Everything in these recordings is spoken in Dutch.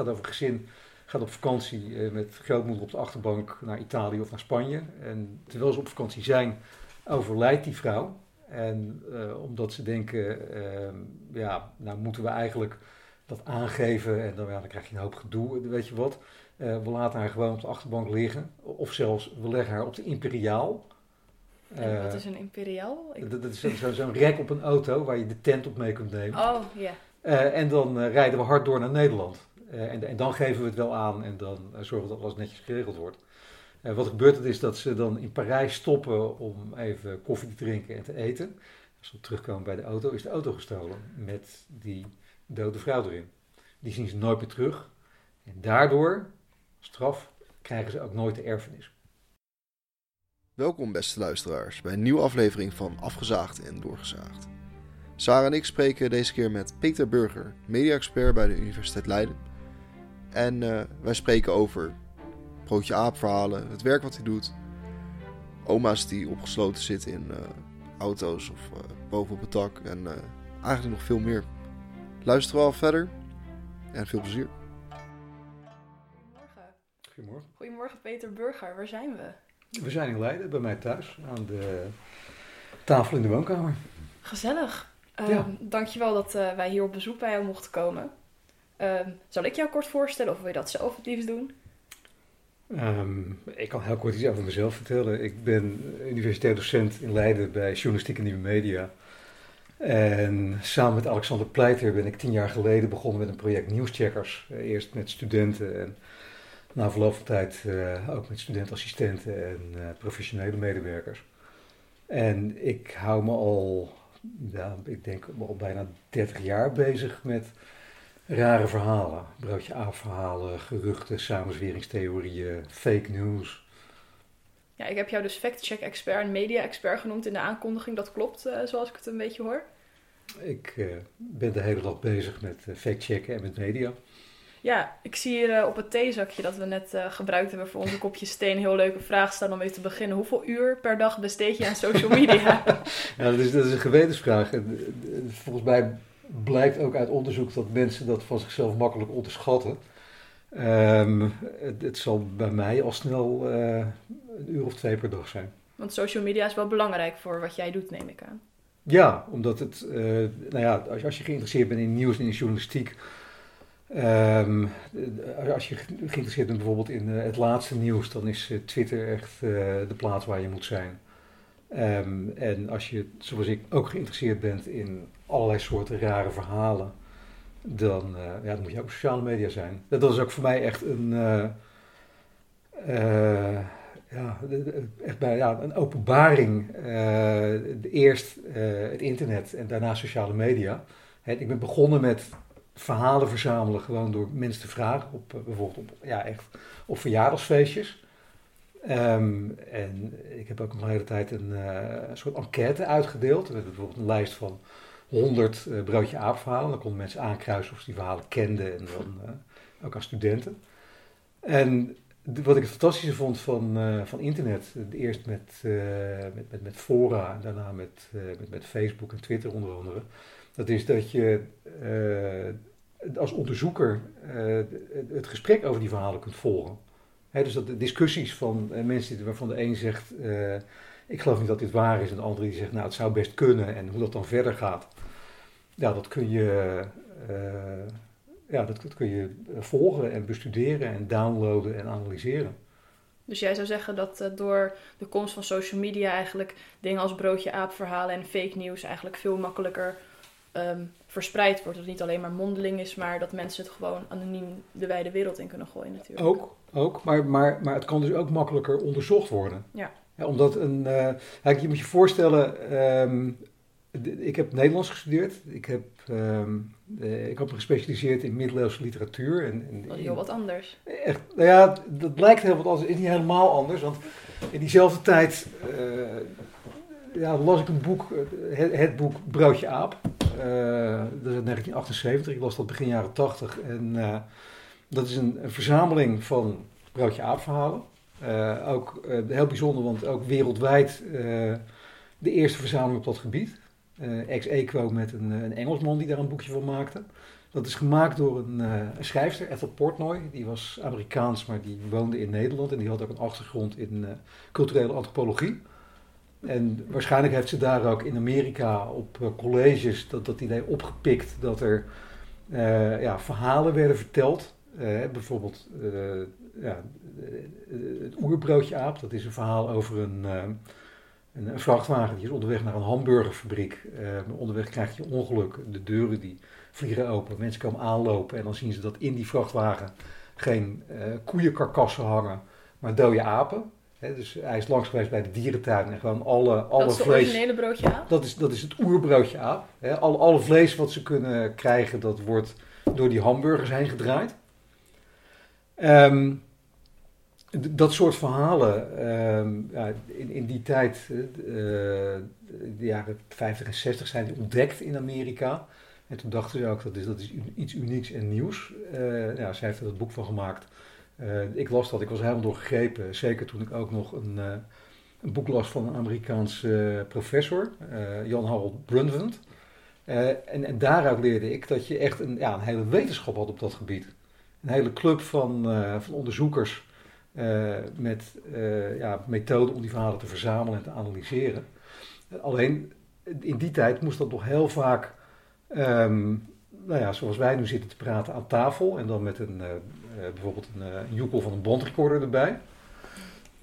gaat over gezin, gaat op vakantie eh, met grootmoeder op de achterbank naar Italië of naar Spanje. En terwijl ze op vakantie zijn, overlijdt die vrouw. En eh, omdat ze denken, ehm, ja, nou moeten we eigenlijk dat aangeven en dan, ja, dan krijg je een hoop gedoe, weet je wat. Eh, we laten haar gewoon op de achterbank liggen. Of zelfs, we leggen haar op de Imperiaal. En wat is een imperiaal? Ik- dat, dat is zo- zo- zo'n rek op een auto waar je de tent op mee kunt nemen. Oh, ja. En dan rijden we hard door naar Nederland. Eh, en, en dan geven we het wel aan en dan eh, zorgen we dat alles netjes geregeld wordt. Eh, wat er gebeurt het is dat ze dan in Parijs stoppen om even koffie te drinken en te eten. Als we terugkomen bij de auto, is de auto gestolen met die dode vrouw erin. Die zien ze nooit meer terug. En daardoor, straf, krijgen ze ook nooit de erfenis. Welkom beste luisteraars bij een nieuwe aflevering van Afgezaagd en Doorgezaagd. Sarah en ik spreken deze keer met Peter Burger, media-expert bij de Universiteit Leiden. En eh, wij spreken over broodje aapverhalen, het werk wat hij doet, oma's die opgesloten zitten in eh, auto's of eh, boven op het dak en eh, eigenlijk nog veel meer. Luister wel verder en veel plezier. Goedemorgen. Goedemorgen. Goedemorgen Peter Burger, waar zijn we? We zijn in Leiden, bij mij thuis, aan de tafel in de woonkamer. Gezellig. Ehm Ja. Dankjewel dat eh, wij hier op bezoek bij jou mochten komen. Ehm, zal ik jou kort voorstellen of wil je dat zelf het liefst doen? Ehm, ik kan heel kort iets over mezelf vertellen. Ik ben universitair docent in Leiden bij Journalistiek en Nieuwe Media. En samen met Alexander Pleiter ben ik tien jaar geleden begonnen met een project Nieuwscheckers. Eerst met studenten en na verloop van tijd eh, ook met studentassistenten en eh, professionele medewerkers. En ik hou me al, ja, ik denk al bijna 30 jaar bezig met rare verhalen. Broodje aapverhalen, geruchten, samenzweringstheorieën, fake news. Ja, ik heb jou dus fact-check-expert en media-expert genoemd in de aankondiging. Dat klopt, eh, zoals ik het een beetje hoor. Ik eh, ben de hele dag bezig met uh, fact-checken en met media. Ja, ik zie hier op het theezakje dat we net gebruikt hebben voor onze kopjes thee een heel leuke vraag staan om mee te beginnen. Hoeveel uur per dag besteed je aan social media? Ja, dat is, dat is een gewetensvraag. En, volgens mij blijkt ook uit onderzoek dat mensen dat van zichzelf makkelijk onderschatten. Ehm, het, het zal bij mij al snel eh, een uur of twee per dag zijn. Want social media is wel belangrijk voor wat jij doet, neem ik aan. Ja, omdat het, eh, nou ja, als, als je geïnteresseerd bent in nieuws en in journalistiek. ehm, eh, als je ge- geïnteresseerd bent bijvoorbeeld in het laatste nieuws, dan is Twitter echt de plaats waar je moet zijn. Ehm, en als je, zoals ik, ook geïnteresseerd bent in allerlei soorten rare verhalen, dan, eh, ja, moet je ook op sociale media zijn. Dat is ook voor mij echt een. eh, eh, ja, echt bij, ja, een openbaring. eerst het internet en daarna sociale media. Ik ben begonnen met verhalen verzamelen, gewoon door mensen te vragen. Op, bijvoorbeeld op, ja, echt op verjaardagsfeestjes. Ehm, en ik heb ook nog een hele tijd een, eh, soort enquête uitgedeeld. We hebben bijvoorbeeld een lijst van 100 eh, broodje aapverhalen. Dan konden mensen aankruisen of ze die verhalen kenden en dan eh, ook aan studenten. En wat ik het fantastische vond van, van internet, eerst met, met, met, met fora en daarna met, met, met Facebook en Twitter onder andere, dat is dat je als onderzoeker het gesprek over die verhalen kunt volgen. Dus dat de discussies van eh, mensen waarvan de een zegt, eh, ik geloof niet dat dit waar is, en de andere die zegt, nou het zou best kunnen en hoe dat dan verder gaat. Ja, dat kun je, eh, ja, dat, kun je volgen en bestuderen en downloaden en analyseren. Dus jij zou zeggen dat door de komst van social media eigenlijk dingen als broodje aapverhalen en fake news eigenlijk veel makkelijker ehm, verspreid wordt. Dat het niet alleen maar mondeling is, maar dat mensen het gewoon anoniem de wijde wereld in kunnen gooien natuurlijk. Ook, ook maar, maar, maar het kan dus ook makkelijker onderzocht worden. Ja. omdat een, kijk, je moet je voorstellen, ehm, ik heb Nederlands gestudeerd. Ik heb, ehm, eh, ik heb me gespecialiseerd in middeleeuwse literatuur. En, en Dat is heel wat anders. Echt, nou ja, dat lijkt heel wat anders. Het is niet helemaal anders. Want in diezelfde tijd eh, ja, las ik een boek, het, het boek Broodje Aap. Eh, dat is uit 1978. Ik las dat begin jaren 80. En eh, dat is een, verzameling van Broodje Aap verhalen. Eh, ook heel bijzonder, want ook wereldwijd de eerste verzameling op dat gebied. Eh, ex equo met een, een Engelsman die daar een boekje van maakte. Dat is gemaakt door een, uh, een schrijfster, Ethel Portnoy. Die was Amerikaans, maar die woonde in Nederland. En die had ook een achtergrond in culturele antropologie. En waarschijnlijk heeft ze daar ook in Amerika op colleges dat, dat idee opgepikt dat er ja, verhalen werden verteld. bijvoorbeeld ja, het oerbroodje aap, dat is een verhaal over een, een, vrachtwagen die is onderweg naar een hamburgerfabriek. Onderweg krijg je ongeluk. De deuren die vliegen open. Mensen komen aanlopen en dan zien ze dat in die vrachtwagen geen koeienkarkassen hangen, maar dode apen. Dus hij is langs geweest bij de dierentuin en gewoon alle, alle dat is het originele broodje aap? Dat is, dat is het oerbroodje aap. alle, alle vlees wat ze kunnen krijgen, dat wordt door die hamburgers heen gedraaid. Um, dat soort verhalen, ehm, ja, in, in die tijd, uh, de jaren 50 en 60, zijn die ontdekt in Amerika. En toen dachten ze ook dat is, dat is iets unieks en nieuws. Uh, ja, zij heeft er dat boek van gemaakt. Uh, ik las dat, ik was helemaal doorgegrepen. Zeker toen ik ook nog een, een boek las van een Amerikaanse professor, Jan Harold Brundtland. en, en daaruit leerde ik dat je echt een, ja, een hele wetenschap had op dat gebied. Een hele club van, van onderzoekers met ja, methoden om die verhalen te verzamelen en te analyseren. Alleen in die tijd moest dat nog heel vaak, um, nou ja, zoals wij nu zitten te praten aan tafel en dan met een, bijvoorbeeld een, een joekel van een bandrecorder erbij.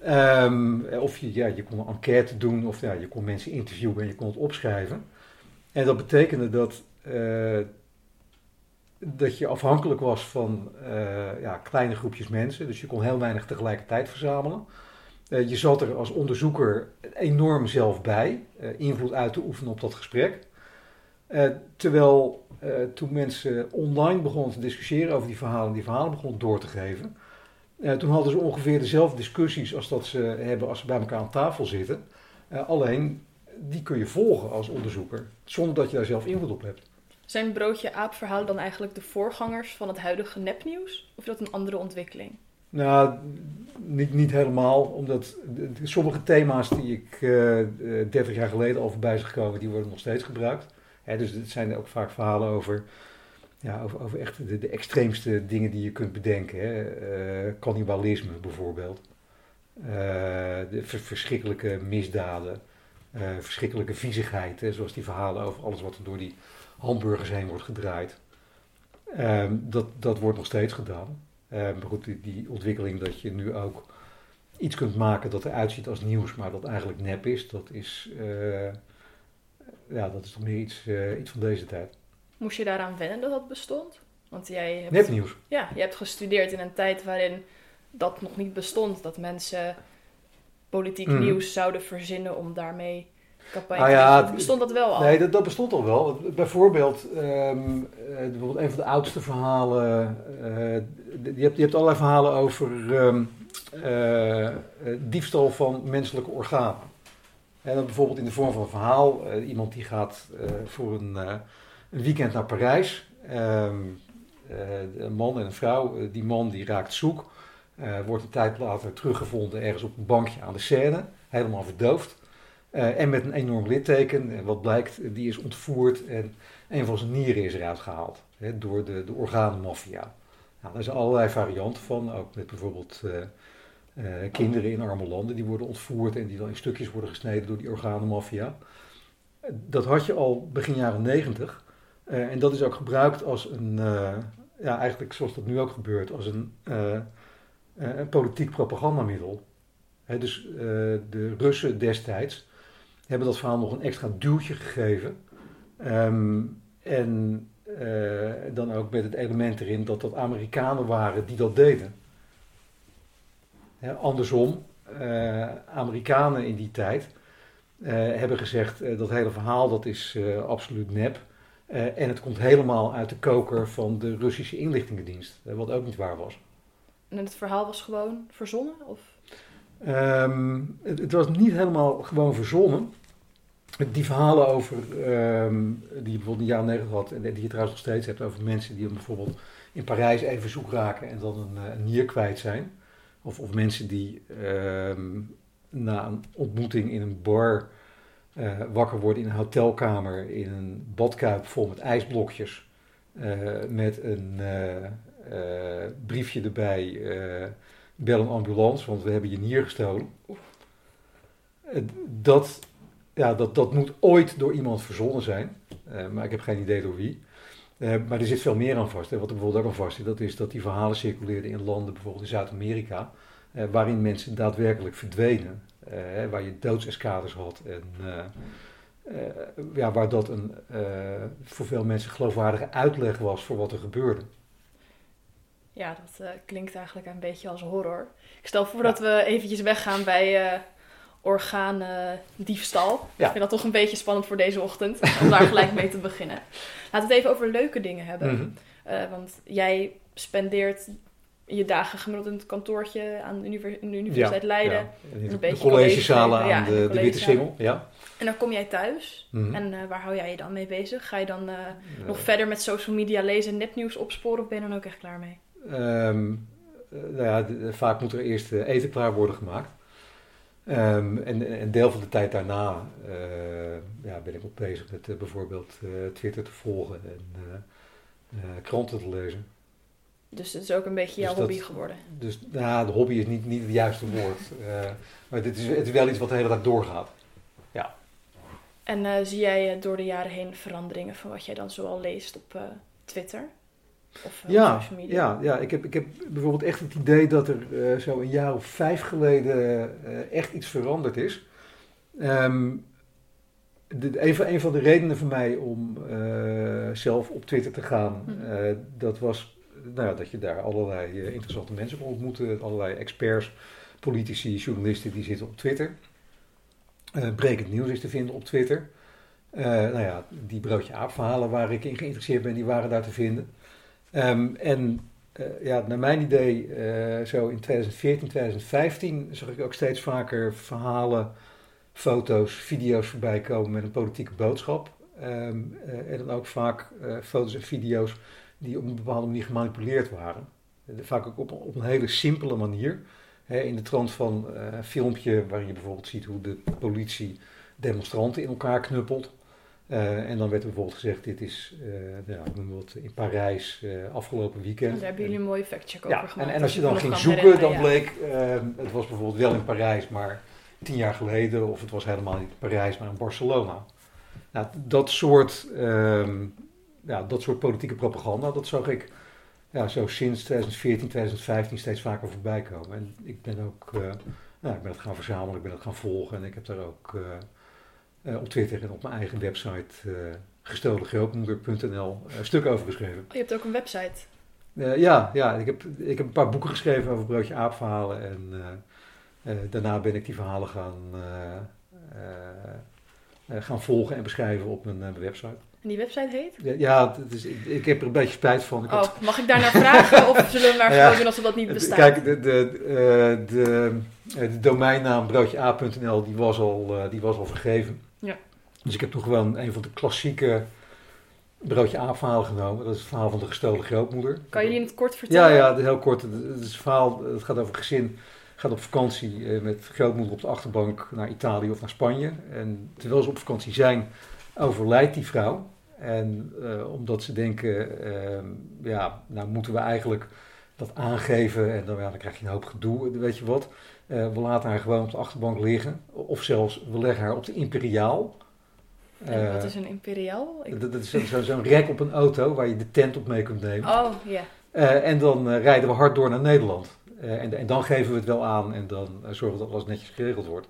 Um, of je, ja, je kon een enquête doen of ja, je kon mensen interviewen en je kon het opschrijven. En dat betekende dat dat je afhankelijk was van ja, kleine groepjes mensen. Dus je kon heel weinig tegelijkertijd verzamelen. Je zat er als onderzoeker enorm zelf bij, invloed uit te oefenen op dat gesprek. Terwijl toen mensen online begonnen te discussiëren over die verhalen, die verhalen begonnen door te geven. toen hadden ze ongeveer dezelfde discussies als dat ze hebben als ze bij elkaar aan tafel zitten. alleen die kun je volgen als onderzoeker, zonder dat je daar zelf invloed op hebt. Zijn broodje aapverhalen dan eigenlijk de voorgangers van het huidige nepnieuws? Of is dat een andere ontwikkeling? Nou, niet, niet helemaal. Omdat sommige thema's die ik uh, eh, 30 jaar geleden al voorbij zag komen, die worden nog steeds gebruikt. Dus het zijn ook vaak verhalen over, ja, over, over echt de, de extreemste dingen die je kunt bedenken. Hè. Uh, cannibalisme bijvoorbeeld. Uh, de verschrikkelijke misdaden. verschrikkelijke viezigheid. Hè, zoals die verhalen over alles wat er door die hamburgers heen wordt gedraaid. Ehm, dat, dat wordt nog steeds gedaan. Um, maar goed, die, die, ontwikkeling dat je nu ook iets kunt maken dat eruit ziet als nieuws, maar dat eigenlijk nep is, dat is, ja, dat is toch meer iets, uh, iets van deze tijd. Moest je daaraan wennen dat dat bestond? Want jij hebt, Nepnieuws? Ja, je hebt gestudeerd in een tijd waarin dat nog niet bestond. Dat mensen politiek mm. nieuws zouden verzinnen om daarmee campagne. Ah, ja, bestond dat wel al? Nee, dat, dat bestond al wel. Bijvoorbeeld, um, bijvoorbeeld een van de oudste verhalen. Uh, je, hebt, je hebt allerlei verhalen over um, uh, diefstal van menselijke organen. En bijvoorbeeld in de vorm van een verhaal. iemand die gaat voor een, een, weekend naar Parijs. Um, een man en een vrouw. die man die raakt zoek. wordt een tijd later teruggevonden ergens op een bankje aan de Seine. Helemaal verdoofd. En met een enorm litteken. En wat blijkt, die is ontvoerd en een van zijn nieren is eruit gehaald hè, door de, de organenmafia. Nou, daar zijn allerlei varianten van, ook met bijvoorbeeld kinderen in arme landen die worden ontvoerd en die dan in stukjes worden gesneden door die organenmafia. Dat had je al begin jaren negentig. en dat is ook gebruikt als een, ja, eigenlijk zoals dat nu ook gebeurt, als een, een politiek propagandamiddel. Dus de Russen destijds hebben dat verhaal nog een extra duwtje gegeven. Ehm, en dan ook met het element erin dat dat Amerikanen waren die dat deden. Andersom, uh, Amerikanen in die tijd uh, hebben gezegd dat hele verhaal dat is absoluut nep. en het komt helemaal uit de koker van de Russische inlichtingendienst, wat ook niet waar was. En het verhaal was gewoon verzonnen? Of? Um, het, het, was niet helemaal gewoon verzonnen die verhalen over, um, die je bijvoorbeeld in de jaren negentig had, en die je trouwens nog steeds hebt, over mensen die bijvoorbeeld in Parijs even zoek raken en dan een, eh, een nier kwijt zijn. Of, of mensen die um, na een ontmoeting in een bar uh, wakker worden in een hotelkamer, in een badkuip vol met ijsblokjes. met een briefje erbij, bel een ambulance, want we hebben je nier gestolen. dat, ja, dat, dat moet ooit door iemand verzonnen zijn, maar ik heb geen idee door wie. Maar er zit veel meer aan vast. Hè. Wat er bijvoorbeeld ook aan vast zit, dat is dat die verhalen circuleerden in landen, bijvoorbeeld in Zuid-Amerika, waarin mensen daadwerkelijk verdwenen. waar je doodseskaders had en uh, ja, waar dat een uh, voor veel mensen geloofwaardige uitleg was voor wat er gebeurde. Ja, dat uh, klinkt eigenlijk een beetje als horror. Ik stel voor ja. dat we eventjes weggaan bij orgaandiefstal. Ja. Ik vind dat toch een beetje spannend voor deze ochtend, om daar gelijk mee te beginnen. Laten we het even over leuke dingen hebben. Mm -hmm. want jij spendeert je dagen gemiddeld in het kantoortje aan de, univers de Universiteit ja, Leiden. Ja. Een de beetje collegezalen aan de, de, Witte Singel. Ja. En dan kom jij thuis. Mm -hmm. En uh, waar hou jij je dan mee bezig? Ga je dan uh, nog verder met social media lezen, nepnieuws opsporen of ben je dan ook echt klaar mee? Um, nou ja, vaak moet er eerst eten klaar worden gemaakt. Um, en een deel van de tijd daarna ja, ben ik ook bezig met bijvoorbeeld Twitter te volgen en kranten te lezen. Dus het is ook een beetje jouw dus hobby geworden. Dus nou, de hobby is niet, niet het juiste woord. Maar dit is, het is wel iets wat de hele dag doorgaat. Ja. En zie jij door de jaren heen veranderingen van wat jij dan zoal leest op Twitter? Of ja, social media? Ja, ja ik, heb, ik heb bijvoorbeeld echt het idee dat er zo een jaar of vijf geleden echt iets veranderd is. Um, de, een, van, een van de redenen voor mij om zelf op Twitter te gaan, hm. dat was nou ja, dat je daar allerlei uh, interessante mensen kon ontmoeten. Allerlei experts, politici, journalisten die zitten op Twitter. Uh, Brekend nieuws is te vinden op Twitter. Uh, nou ja, die broodje aapverhalen waar ik in geïnteresseerd ben, die waren daar te vinden. Um, en ja, naar mijn idee, zo in 2014, 2015 zag ik ook steeds vaker verhalen, foto's, video's voorbij komen met een politieke boodschap. Um, en dan ook vaak foto's en video's die op een bepaalde manier gemanipuleerd waren. Vaak ook op, een hele simpele manier. In de trant van een filmpje waarin je bijvoorbeeld ziet hoe de politie demonstranten in elkaar knuppelt. Uh, en dan werd er bijvoorbeeld gezegd, dit is uh, ja, in Parijs uh, afgelopen weekend. En daar hebben jullie een mooie factcheck over ja, gemaakt. En, en als je dan ging zoeken, dan bleek, het was bijvoorbeeld wel in Parijs, maar tien jaar geleden, of het was helemaal niet in Parijs, maar in Barcelona. Nou, dat soort ehm, ja, dat soort politieke propaganda, dat zag ik ja, zo sinds 2014, 2015 steeds vaker voorbij komen. En ik ben ook, nou, ik ben het gaan verzamelen, ik ben het gaan volgen en ik heb daar ook op Twitter en op mijn eigen website gestolengrootmoeder.nl een stuk over geschreven. Oh, je hebt ook een website? ja, ja ik, heb, ik heb een paar boeken geschreven over broodje aapverhalen en daarna ben ik die verhalen gaan, gaan volgen en beschrijven op mijn website. En die website heet? Ja, is, ik, ik, heb er een beetje spijt van. Ik oh, mag ik daar naar vragen of zullen we maar gewoon doen alsof dat niet bestaat? Kijk, de, de, uh, de, de domeinnaam broodjea.nl die, was al, uh, die was al vergeven. Ja. Dus ik heb toen gewoon een van de klassieke broodje A-verhalen genomen. Dat is het verhaal van de gestolen grootmoeder. Kan je die in het kort vertellen? Ja, ja heel kort. Het, is verhaal, het gaat over een gezin gaat op vakantie met grootmoeder op de achterbank naar Italië of naar Spanje. En terwijl ze op vakantie zijn, overlijdt die vrouw. En uh, omdat ze denken, uh, ja, nou moeten we eigenlijk dat aangeven en dan, ja, dan krijg je een hoop gedoe, weet je wat. Uh, we laten haar gewoon op de achterbank liggen. Of zelfs, we leggen haar op de imperiaal. Wat is een imperiaal? Ik... Dat, dat is zo'n zo rek op een auto waar je de tent op mee kunt nemen. Oh, ja. en dan rijden we hard door naar Nederland. En, en, dan geven we het wel aan en dan zorgen we dat alles netjes geregeld wordt.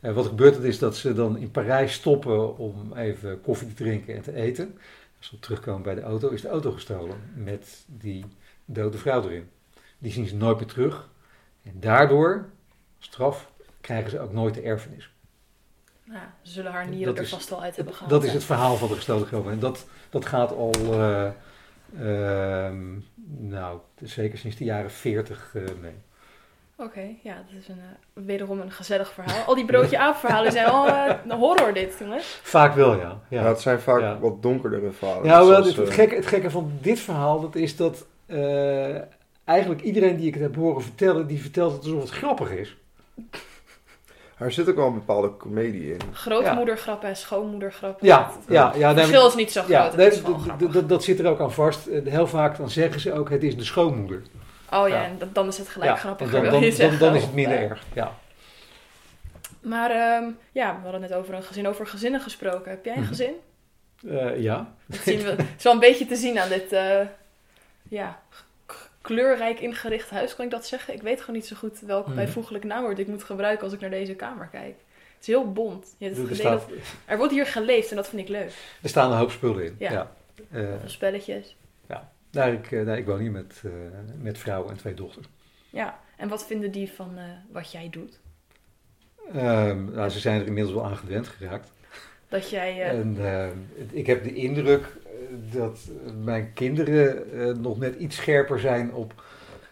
Wat er gebeurt is dat ze dan in Parijs stoppen om even koffie te drinken en te eten. Als we terugkomen bij de auto, is de auto gestolen met die dode vrouw erin. Die zien ze nooit meer terug. En daardoor, straf, krijgen ze ook nooit de erfenis. Nou, ze zullen haar nieren dat er is, vast wel uit hebben gehaald. Dat is het verhaal van de gestolen grootmoeder. En dat, dat gaat al, uh, uh, nou, zeker sinds de jaren 40 uh, mee. Oké, ja, dat is een, uh, wederom een gezellig verhaal. Al die broodje aap-verhalen zijn al uh, een horror dit, jongens. Vaak wel, ja. ja. ja het zijn vaak wat donkerdere verhalen. Ja, wel, het, het, gekke, het gekke van dit verhaal, dat is dat uh, eigenlijk iedereen die ik het heb horen vertellen, die vertelt het alsof het grappig is. Er zit ook wel een bepaalde comedie in. Grootmoedergrappen en schoonmoedergrappen. Ja, Het- ja, ja. Het verschil is niet zo groot. ja, is dat zit er ook aan vast. Eh, Heel vaak dan zeggen ze ook, het is de schoonmoeder. Oh ja, ja. en dan is het gelijk Ja, grappig. dan, dan, dan, is het minder erg. Ja. Maar ehm, ja, we hadden net over een gezin, over gezinnen gesproken. Heb jij een Mhm. gezin? Eh, ja. Dat zien we, het is wel een beetje te zien aan dit eh, ja, kleurrijk ingericht huis, kan ik dat zeggen? Ik weet gewoon niet zo goed welk Mhm. bijvoeglijk naamwoord ik moet gebruiken als ik naar deze kamer kijk. Het is heel bont. Je hebt het Er, dat- er wordt hier geleefd en dat vind ik leuk. er staan een hoop spullen in. Ja. Ja. Eh, spelletjes. nou, ik, eh, nou, ik woon hier met, eh, met vrouw en twee dochters. Ja, en wat vinden die van wat jij doet? Ehm, nou, ze zijn er inmiddels wel aan gewend geraakt. Dat jij... En eh, ik heb de indruk dat mijn kinderen eh, nog net iets scherper zijn op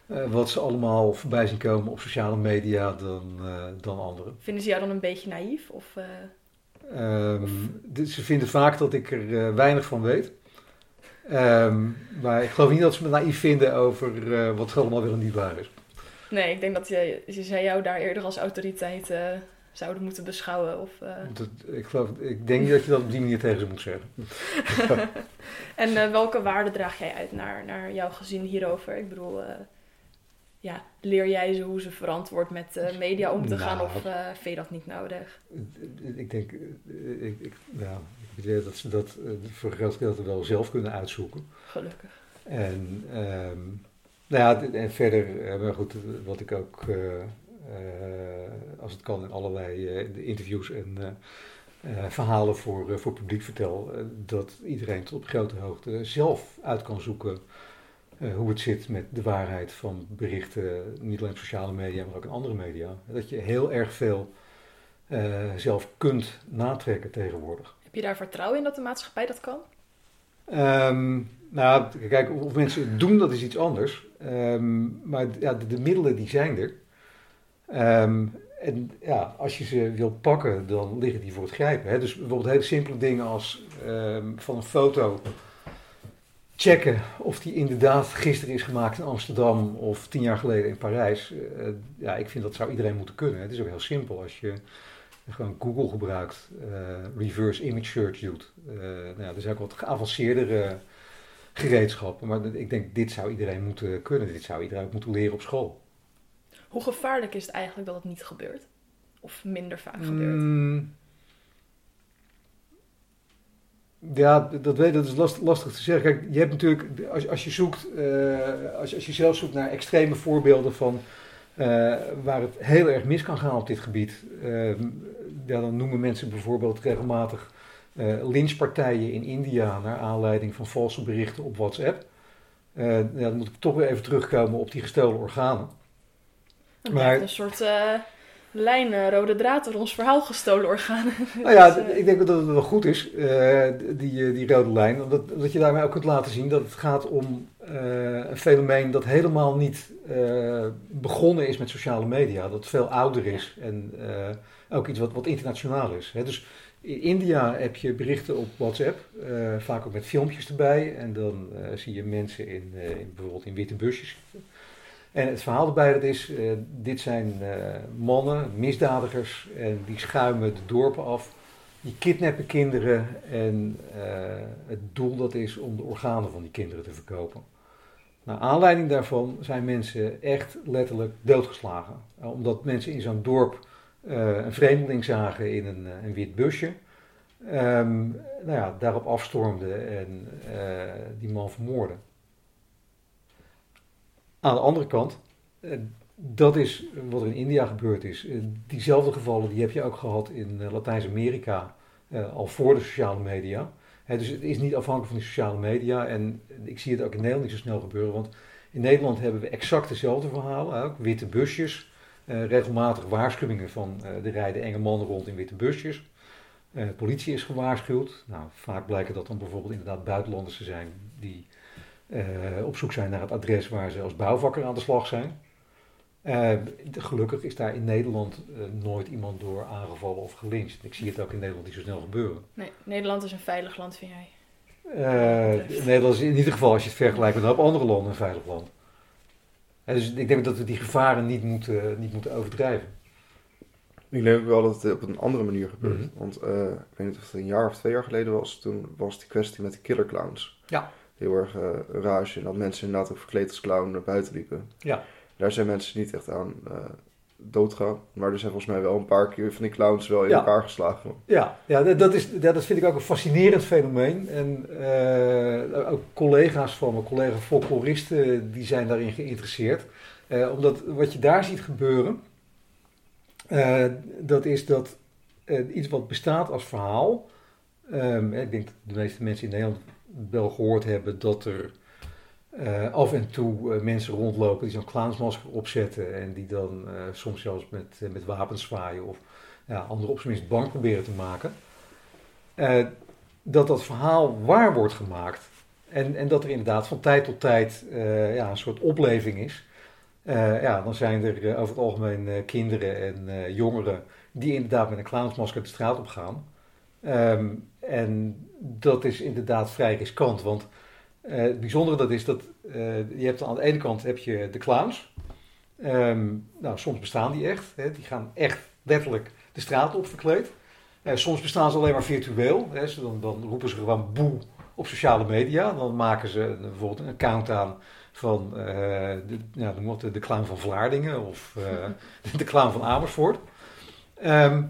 eh, wat ze allemaal voorbij zien komen op sociale media dan, eh, dan anderen. Vinden ze jou dan een beetje naïef? Of, eh, Ehm, ze vinden vaak dat ik er weinig van weet. Ehm, maar ik geloof niet dat ze me naïef vinden over wat er allemaal wel en niet waar is. Nee, ik denk dat je, zij jou daar eerder als autoriteit zouden moeten beschouwen. Of, eh, Dat, ik, geloof, ik denk niet dat je dat op die manier tegen ze moet zeggen. En eh, welke waarden draag jij uit naar, naar jouw gezin hierover? Ik bedoel, eh, ja, leer jij ze hoe ze verantwoord met eh, media om te gaan Nou. of eh vind je dat niet nodig? Ik denk, eh, ik, ik, nou, ik weet dat ze dat eh, voor groot gedeelte wel zelf kunnen uitzoeken. Gelukkig. En, ehm, nou ja, en verder, eh, maar goed, wat ik ook, eh, eh, als het kan, in allerlei eh, interviews en eh, eh, verhalen voor, eh, voor publiek vertel, eh, dat iedereen tot op grote hoogte zelf uit kan zoeken eh, hoe het zit met de waarheid van berichten, niet alleen op sociale media, maar ook in andere media. Dat je heel erg veel eh, zelf kunt natrekken tegenwoordig. Heb je daar vertrouwen in dat de maatschappij dat kan? Ehm, nou, kijk, of of mensen het doen, dat is iets anders. Ehm, maar ja, de, de middelen die zijn er. Ehm, en ja, als je ze wilt pakken, dan liggen die voor het grijpen. Hè? Dus bijvoorbeeld hele simpele dingen als ehm, van een foto checken of die inderdaad gisteren is gemaakt in Amsterdam of tien jaar geleden in Parijs. Eh, ja, ik vind dat zou iedereen moeten kunnen. Het is ook heel simpel als je gewoon Google gebruikt, eh, reverse image search doet. Eh, nou ja, er zijn ook wat geavanceerdere gereedschappen, maar ik denk dit zou iedereen moeten kunnen. Dit zou iedereen ook moeten leren op school. Hoe gevaarlijk is het eigenlijk dat het niet gebeurt? Of minder vaak gebeurt? Mm. Ja, dat, weet, dat is last- lastig te zeggen. Kijk, je hebt natuurlijk, als, als je zoekt, eh, als, als je zelf zoekt naar extreme voorbeelden van eh, waar het heel erg mis kan gaan op dit gebied, eh, ja, dan noemen mensen bijvoorbeeld regelmatig eh lynchpartijen in India naar aanleiding van valse berichten op WhatsApp. Ja, dan moet ik toch weer even terugkomen op die gestolen organen. Maar- een soort eh, lijn, eh, rode draad door ons verhaal gestolen organen. Nou ja, Dus, eh, ik denk dat het wel goed is, die, die rode lijn. Omdat, omdat je daarmee ook kunt laten zien dat het gaat om een fenomeen dat helemaal niet begonnen is met sociale media. Dat veel ouder is en ook iets wat, wat internationaal is. Hè. Dus in India heb je berichten op WhatsApp, vaak ook met filmpjes erbij. En dan zie je mensen in, in, bijvoorbeeld in witte busjes. En het verhaal erbij dat is, eh, dit zijn eh, mannen, misdadigers, en die schuimen de dorpen af. Die kidnappen kinderen en eh, het doel dat is om de organen van die kinderen te verkopen. Naar aanleiding daarvan zijn mensen echt letterlijk doodgeslagen. Omdat mensen in zo'n dorp een vreemdeling zagen in een, wit busje. Ehm, nou ja, daarop afstormden en die man vermoorden. Aan de andere kant, eh, dat is wat er in India gebeurd is. Eh, diezelfde gevallen die heb je ook gehad in eh, Latijns-Amerika, al voor de sociale media. Dus het is niet afhankelijk van die sociale media. En ik zie het ook in Nederland niet zo snel gebeuren. Want in Nederland hebben we exact dezelfde verhalen. Ook witte busjes, regelmatig waarschuwingen van er rijden enge mannen rond in witte busjes. Politie is gewaarschuwd. Nou, vaak blijken dat dan bijvoorbeeld inderdaad buitenlanders te zijn die eh, op zoek zijn naar het adres waar ze als bouwvakker aan de slag zijn. Eh, gelukkig is daar in Nederland eh, nooit iemand door aangevallen of gelyncht. Ik zie het ook in Nederland niet zo snel gebeuren. Nee, Nederland is een veilig land, vind jij? Eh, Nederland is in ieder geval, als je het vergelijkt met een hoop andere landen, een veilig land. Dus ik denk dat we die gevaren niet moeten, niet moeten overdrijven. Ik denk ook wel dat het op een andere manier gebeurt. Mhm. Want eh, ik weet niet of het een jaar of twee jaar geleden was. Toen was die kwestie met de killer clowns. Ja. Heel erg eh rage. En dat mensen inderdaad ook verkleed als clown naar buiten liepen. Ja. Daar zijn mensen niet echt aan eh doodgaan. Maar er zijn volgens mij wel een paar keer van die clowns wel in Ja. elkaar geslagen. Ja, ja dat, is, dat vind ik ook een fascinerend fenomeen. En eh, ook collega's van me, collega folkloristen, die zijn daarin geïnteresseerd. Omdat wat je daar ziet gebeuren, dat is dat iets wat bestaat als verhaal. ehm, ik denk dat de meeste mensen in Nederland wel gehoord hebben dat er eh, af en toe eh, mensen rondlopen die zo'n clownsmasker opzetten. En die dan eh, soms zelfs met, met wapens zwaaien of ja, anderen op zijn minst bang proberen te maken. Dat dat verhaal waar wordt gemaakt. En, en dat er inderdaad van tijd tot tijd ja, een soort opleving is. Ja, dan zijn er over het algemeen kinderen en jongeren die inderdaad met een clownsmasker de straat op gaan. Ehm, en dat is inderdaad vrij riskant, want eh, het bijzondere dat is dat eh, je hebt aan de ene kant heb je de clowns. Ehm, nou, soms bestaan die echt. Hè, die gaan echt letterlijk de straat op verkleed. Eh, soms bestaan ze alleen maar virtueel. Hè, ze dan, dan roepen ze gewoon boe op sociale media. Dan maken ze bijvoorbeeld een account aan van de, maar, de, de clown van Vlaardingen of de clown van Amersfoort. Ehm,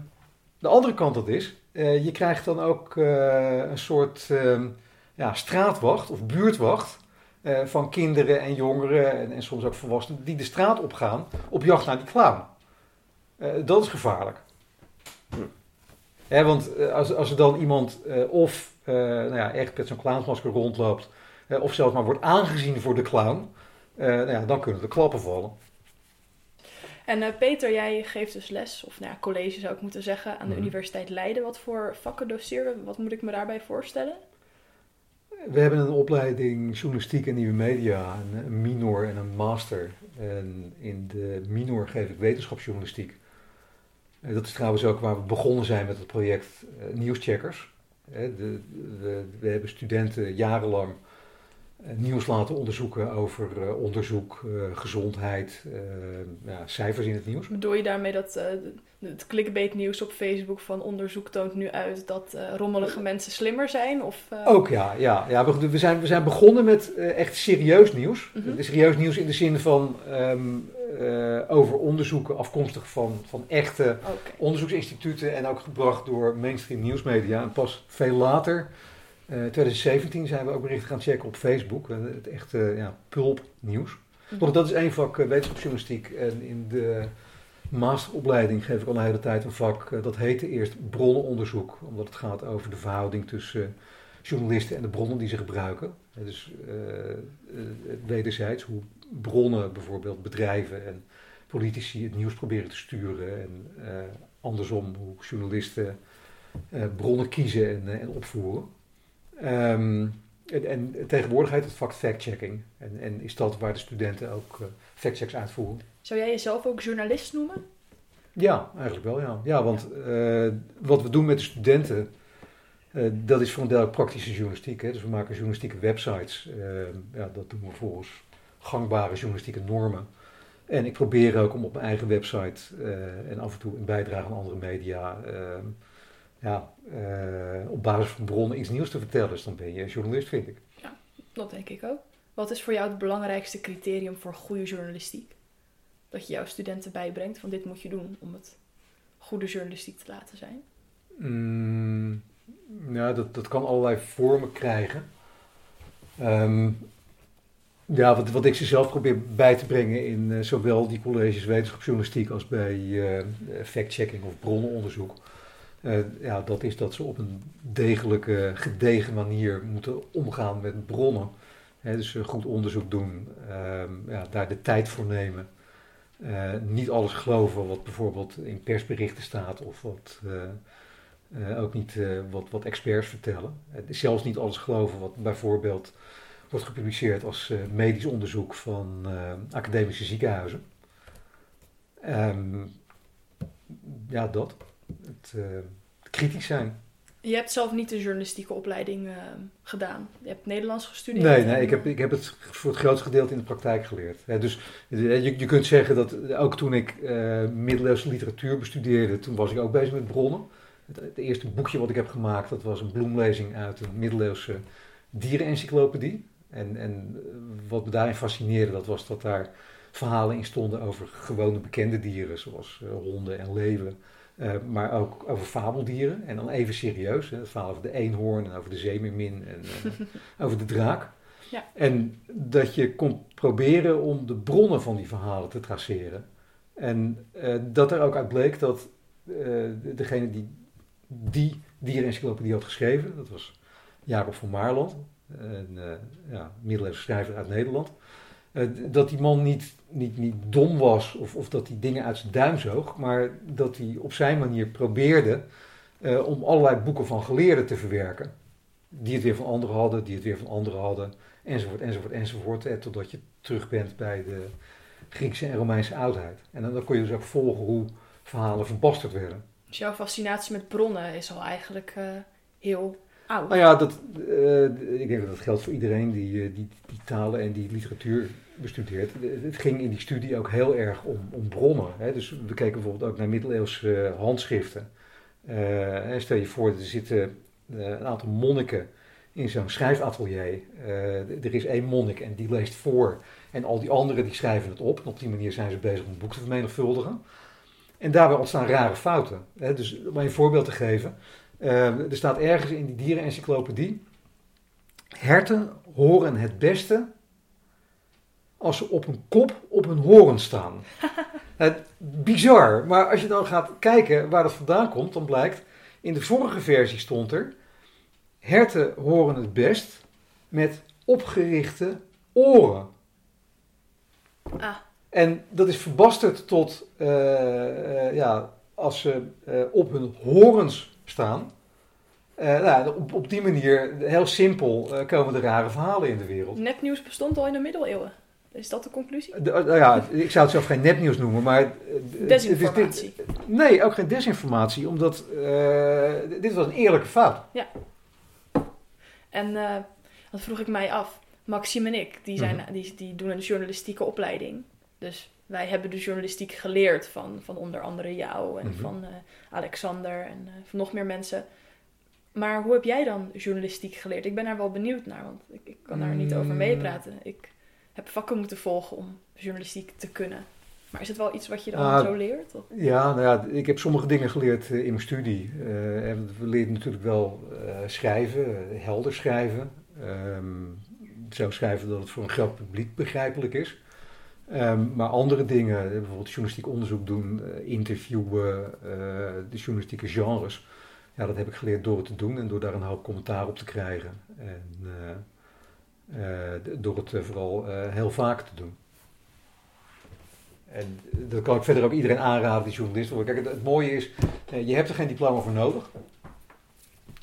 de andere kant dat is, je krijgt dan ook eh, een soort ehm, ja, straatwacht of buurtwacht eh, van kinderen en jongeren en, en soms ook volwassenen die de straat opgaan op jacht naar die clown. Eh, dat is gevaarlijk. Hm. Hè, want eh, als, als er dan iemand eh, of eh, nou ja, echt met zo'n clownsmasker rondloopt, eh, of zelfs maar wordt aangezien voor de clown, eh, nou ja, dan kunnen de klappen vallen. En eh, Peter, jij geeft dus les, of nou ja, college zou ik moeten zeggen, aan de Mhm. Universiteit Leiden. Wat voor vakken doseer je? Wat moet ik me daarbij voorstellen? We hebben een opleiding journalistiek en nieuwe media, een, een minor en een master. En in de minor geef ik wetenschapsjournalistiek. Eh, Dat is trouwens ook waar we begonnen zijn met het project eh, Nieuwscheckers. We, hebben studenten jarenlang eh, nieuws laten onderzoeken over eh, onderzoek, eh, gezondheid, eh, ja, cijfers in het nieuws. Bedoel je daarmee dat eh, het clickbait nieuws op Facebook van onderzoek toont nu uit dat eh, rommelige mensen slimmer zijn? Of, eh, Ook ja, ja, ja we, we, zijn, we zijn begonnen met eh, echt serieus nieuws. Mhm. Serieus nieuws in de zin van ehm, eh, over onderzoeken afkomstig van, van echte onderzoeksinstituten en ook gebracht door mainstream nieuwsmedia. En pas veel later, eh 2017, zijn we ook berichten gaan checken op Facebook. Eh, Het echte ja, pulp nieuws. Mhm. Want dat is één vak eh, wetenschapsjournalistiek. En in de masteropleiding geef ik al een hele tijd een vak. eh, dat heette eerst bronnenonderzoek. Omdat het gaat over de verhouding tussen eh, journalisten en de bronnen die ze gebruiken. Eh, Dus eh, eh, wederzijds hoe bronnen, bijvoorbeeld bedrijven en politici het nieuws proberen te sturen. En eh, andersom hoe journalisten eh, bronnen kiezen en, eh, en opvoeren. Ehm, en, en tegenwoordig heet het vak fact-checking. En, en is dat waar de studenten ook eh fact-checks uitvoeren? Zou jij jezelf ook journalist noemen? Ja, eigenlijk wel, ja. Ja, want eh, wat we doen met de studenten, eh, dat is voor een deel praktische journalistiek. Hè? Dus we maken journalistieke websites. eh, ja, dat doen we volgens gangbare journalistieke normen. En ik probeer ook om op mijn eigen website en af en toe een bijdrage aan andere media, eh, ja, eh, op basis van bronnen iets nieuws te vertellen. Dus dan ben je journalist, vind ik. Dat denk ik ook. Wat is voor jou het belangrijkste criterium voor goede journalistiek? Dat je jouw studenten bijbrengt van dit moet je doen om het goede journalistiek te laten zijn. Mm, ja, dat, dat kan allerlei vormen krijgen. Ehm, ja, wat, wat ik ze zelf probeer bij te brengen in eh, zowel die colleges wetenschapsjournalistiek als bij eh, fact-checking of bronnenonderzoek. Eh, ja, dat is dat ze op een degelijke, gedegen manier moeten omgaan met bronnen. Dus eh, goed onderzoek doen, ehm, ja, daar de tijd voor nemen. Eh, niet alles geloven wat bijvoorbeeld in persberichten staat of wat ook niet wat, wat experts vertellen. Zelfs niet alles geloven wat bijvoorbeeld wordt gepubliceerd als medisch onderzoek van academische ziekenhuizen. Ehm, ja, dat. Het, eh, kritisch zijn. Je hebt zelf niet de journalistieke opleiding uh, gedaan. Je hebt Nederlands gestudeerd. Nee, nee ik, heb, ik heb het voor het grootste gedeelte in de praktijk geleerd. dus je, je kunt zeggen dat ook toen ik uh, middeleeuwse literatuur bestudeerde, toen was ik ook bezig met bronnen. Het, het, eerste boekje wat ik heb gemaakt, dat was een bloemlezing uit een middeleeuwse dierenencyclopedie. En, en wat me daarin fascineerde, dat was dat daar verhalen in stonden over gewone bekende dieren, zoals honden en leeuwen. Uh, maar ook over fabeldieren. En dan even serieus. Hè, het verhaal over de eenhoorn en over de zeemermin en uh, over de draak. Ja. En dat je kon proberen om de bronnen van die verhalen te traceren. En uh, dat er ook uit bleek dat degene die die dierenencyclopedie had geschreven, dat was Jacob van Maarland, een ja, middeleeuwse schrijver uit Nederland. Eh, dat die man niet, niet, niet dom was of, of dat hij dingen uit zijn duim zoog, maar dat hij op zijn manier probeerde uh, om allerlei boeken van geleerden te verwerken. Die het weer van anderen hadden, die het weer van anderen hadden, enzovoort, enzovoort, enzovoort. Eh, totdat je terug bent bij de Griekse en Romeinse oudheid. En dan, dan kon je dus ook volgen hoe verhalen verbasterd werden. Dus jouw fascinatie met bronnen is al eigenlijk uh, heel oud. Nou ja, dat, uh, ik denk dat dat geldt voor iedereen die, die, die talen en die literatuur bestudeerd. Het ging in die studie ook heel erg om, om bronnen. Hè. Dus we keken bijvoorbeeld ook naar middeleeuwse handschriften. Uh, stel je voor, er zitten uh, een aantal monniken in zo'n schrijfatelier. Er is één monnik en die leest voor. En al die anderen die schrijven het op. En op die manier zijn ze bezig om het boek te vermenigvuldigen. En daarbij ontstaan rare fouten. Hè. Dus om een voorbeeld te geven. er staat ergens in die dierenencyclopedie. Herten horen het beste als ze op een kop op een horen staan. Het, bizar, maar als je dan gaat kijken waar dat vandaan komt, dan blijkt, in de vorige versie stond er, herten horen het best met opgerichte oren. Ah. En dat is verbasterd tot, uh, uh, ja, als ze uh, op hun horens staan. nou, op, op die manier, heel simpel, komen er rare verhalen in de wereld. Nepnieuws bestond al in de middeleeuwen. Is dat de conclusie? De, nou ja, ik zou het zelf geen nepnieuws noemen, maar... Eh, desinformatie. nee, ook geen desinformatie, omdat uh, dit was een eerlijke fout. Ja. En uh, dat vroeg ik mij af. Maxime en ik, die, zijn, mhm. die, die doen een journalistieke opleiding. Dus wij hebben de journalistiek geleerd van, van onder andere jou en mhm. van uh, Alexander en van nog meer mensen. Maar hoe heb jij dan journalistiek geleerd? Ik ben daar wel benieuwd naar, want ik, ik kan daar niet over mm. meepraten. Ik heb vakken moeten volgen om journalistiek te kunnen. Maar is het wel iets wat je dan ah, zo leert? Of? Ja, nou ja, ik heb sommige dingen geleerd eh, in mijn studie. Uh, we leerden natuurlijk wel uh, schrijven, helder schrijven. Um, zo schrijven dat het voor een groot publiek begrijpelijk is. Um, maar andere dingen, bijvoorbeeld journalistiek onderzoek doen, interviewen, de journalistieke genres. Ja, dat heb ik geleerd door het te doen en door daar een hoop commentaar op te krijgen. En eh, door het eh, vooral eh, heel vaak te doen. En dat kan ik verder ook iedereen aanraden die journalist wordt. Kijk, het, mooie is, je hebt er geen diploma voor nodig.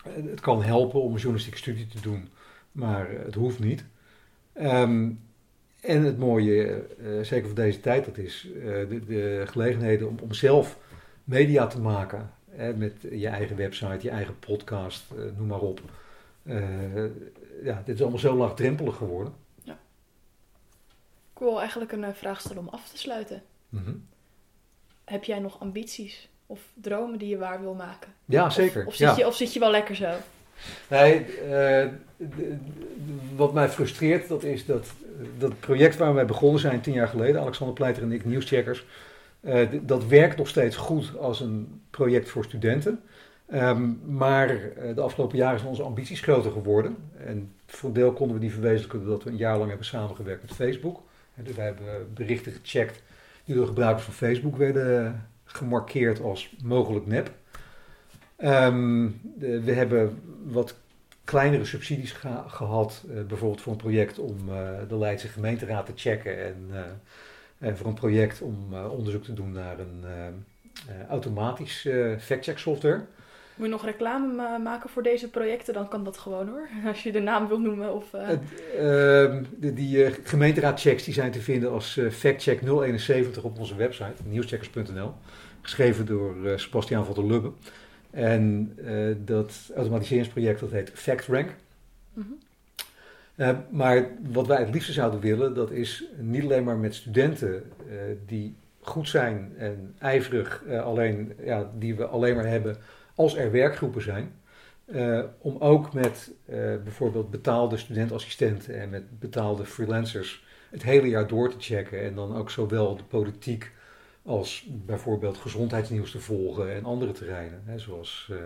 Het kan helpen om een journalistieke studie te doen, maar het hoeft niet. Ehm, en het mooie, zeker voor deze tijd, dat is de, de, gelegenheden om, om zelf media te maken. Hè, met je eigen website, je eigen podcast, noem maar op ja, dit is allemaal zo laagdrempelig geworden. Ja. Ik wil eigenlijk een eh, vraag stellen om af te sluiten. Mhm. Heb jij nog ambities of dromen die je waar wil maken? Ja, zeker. Of, zit, Je, of zit je wel lekker zo? Nee, uh, wat mij frustreert, dat is dat dat project waar wij begonnen zijn tien jaar geleden, Alexander Pleiter en ik, Nieuwscheckers, uh, dat werkt nog steeds goed als een project voor studenten. Um, maar eh, de afgelopen jaren zijn onze ambities groter geworden. En voor deel konden we die verwezenlijken doordat we een jaar lang hebben samengewerkt met Facebook. En dus wij hebben berichten gecheckt die door gebruikers van Facebook werden gemarkeerd als mogelijk nep. Um, we hebben wat kleinere subsidies gehad, uh, bijvoorbeeld voor een project om uh, de Leidse gemeenteraad te checken en, uh, voor een project om onderzoek te doen naar een automatisch fact-check software. Moet je nog reclame maken voor deze projecten, dan kan dat gewoon hoor. Als je de naam wil noemen. Of, uh... uh, de, die uh, gemeenteraadchecks die zijn te vinden als uh, factcheck 071 op onze website, nieuwscheckers.nl. Geschreven door Sebastiaan van der Lubbe. En dat automatiseringsproject dat heet FactRank. Mm maar wat wij het liefste zouden willen, dat is niet alleen maar met studenten die goed zijn en ijverig, alleen, ja, die we alleen maar hebben als er werkgroepen zijn. om ook met bijvoorbeeld betaalde studentassistenten en met betaalde freelancers het hele jaar door te checken. En dan ook zowel de politiek als bijvoorbeeld gezondheidsnieuws te volgen en andere terreinen, hè, zoals uh,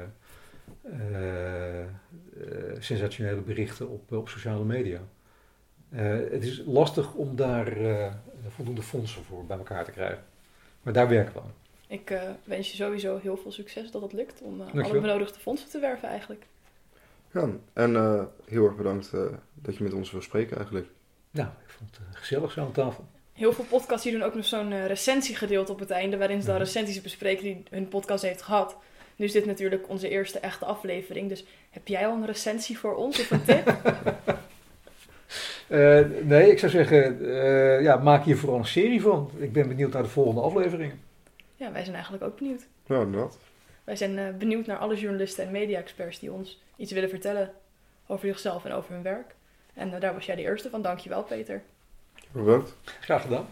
sensationele berichten op, op sociale media. het is lastig om daar voldoende fondsen voor bij elkaar te krijgen. Maar daar werken we aan. Ik wens je sowieso heel veel succes dat het lukt om alle benodigde fondsen te werven eigenlijk. Ja, en heel erg bedankt dat je met ons wil spreken eigenlijk. Nou, ik vond het gezellig zo aan tafel heel veel podcasts die doen ook nog zo'n uh, recensiegedeelte op het einde, waarin ze dan recensies bespreken die hun podcast heeft gehad. Nu is dit natuurlijk onze eerste echte aflevering, dus heb jij al een recensie voor ons of een tip? uh, nee, ik zou zeggen, uh, ja, maak hier vooral een serie van. Ik ben benieuwd naar de volgende afleveringen. Ja, wij zijn eigenlijk ook benieuwd. Ja, inderdaad. Wij zijn benieuwd naar alle journalisten en media-experts die ons iets willen vertellen over zichzelf en over hun werk. En daar was jij de eerste van. Dankjewel, Peter. Bedankt. Graag gedaan.